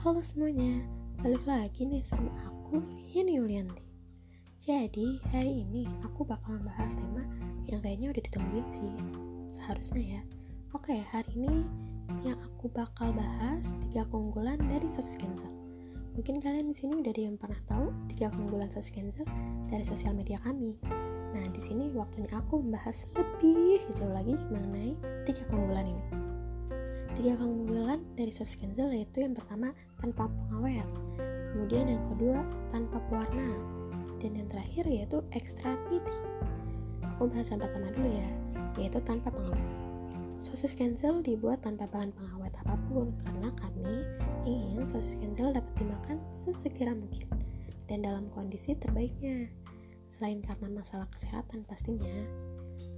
Halo semuanya, balik lagi nih sama aku, Yeni Yulianti. Jadi, hari ini aku bakal membahas tema yang kayaknya udah ditungguin sih, seharusnya ya. Oke, hari ini yang aku bakal bahas tiga keunggulan dari sosis cancel. Mungkin kalian di sini udah ada yang pernah tahu tiga keunggulan sosis cancel dari sosial media kami. Nah, di sini waktunya aku membahas lebih jauh lagi mengenai tiga keunggulan ini. Tiga keunggulan dari sosis cancel yaitu yang pertama tanpa pengawet, kemudian yang kedua tanpa pewarna, dan yang terakhir yaitu extra meaty. Aku bahas yang pertama dulu ya, yaitu tanpa pengawet. Sosis cancel dibuat tanpa bahan pengawet apa pun karena kami ingin sosis cancel dapat dimakan sesegera mungkin dan dalam kondisi terbaiknya. Selain karena masalah kesehatan pastinya,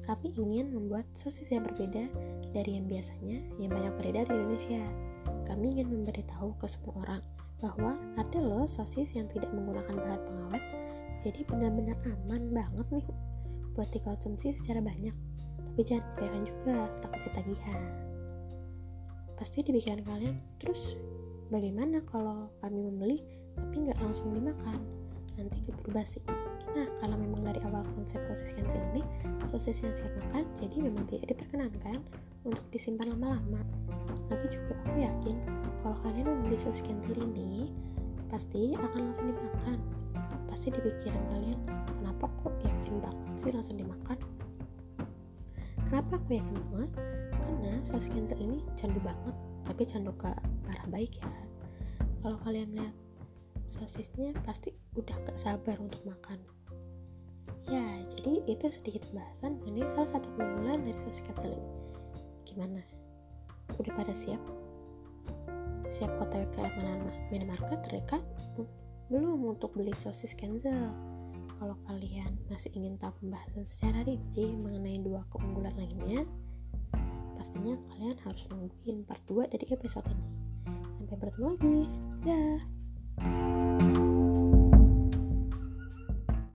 kami ingin membuat sosis yang berbeda dari yang biasanya yang banyak beredar di Indonesia. Kami ingin memberitahu ke semua orang bahwa ada loh sosis yang tidak menggunakan bahan pengawet, jadi benar-benar aman banget nih buat dikonsumsi secara banyak. Tapi jangan kebanyakan juga, takut ketagihan. Pasti di pikiran kalian, terus bagaimana kalau kami membeli tapi nggak langsung dimakan? Nanti keburu basi. Nah, kalau memang dari awal konsep sosis cancel ini, sosis yang siap makan, jadi memang tidak diperkenankan untuk disimpan lama-lama. Lagi juga aku yakin, kalau kalian membeli sosis cancel ini, pasti akan langsung dimakan. Pasti di pikiran kalian, kenapa kok yakin banget sih langsung dimakan? Kenapa aku yakin banget? Karena sosis cancel ini candu banget, tapi candu ke arah baik ya. Kalau kalian lihat sosisnya pasti udah gak sabar untuk makan Ya, jadi itu sedikit pembahasan mengenai salah satu keunggulan dari sosis ini. Gimana? Udah pada siap? Siap otw ke minimarket terdekat? Belum untuk beli sosis cancel. Kalau kalian masih ingin tahu pembahasan secara rinci mengenai dua keunggulan lainnya, pastinya kalian harus nungguin part 2 dari episode ini. Sampai bertemu lagi. Dah.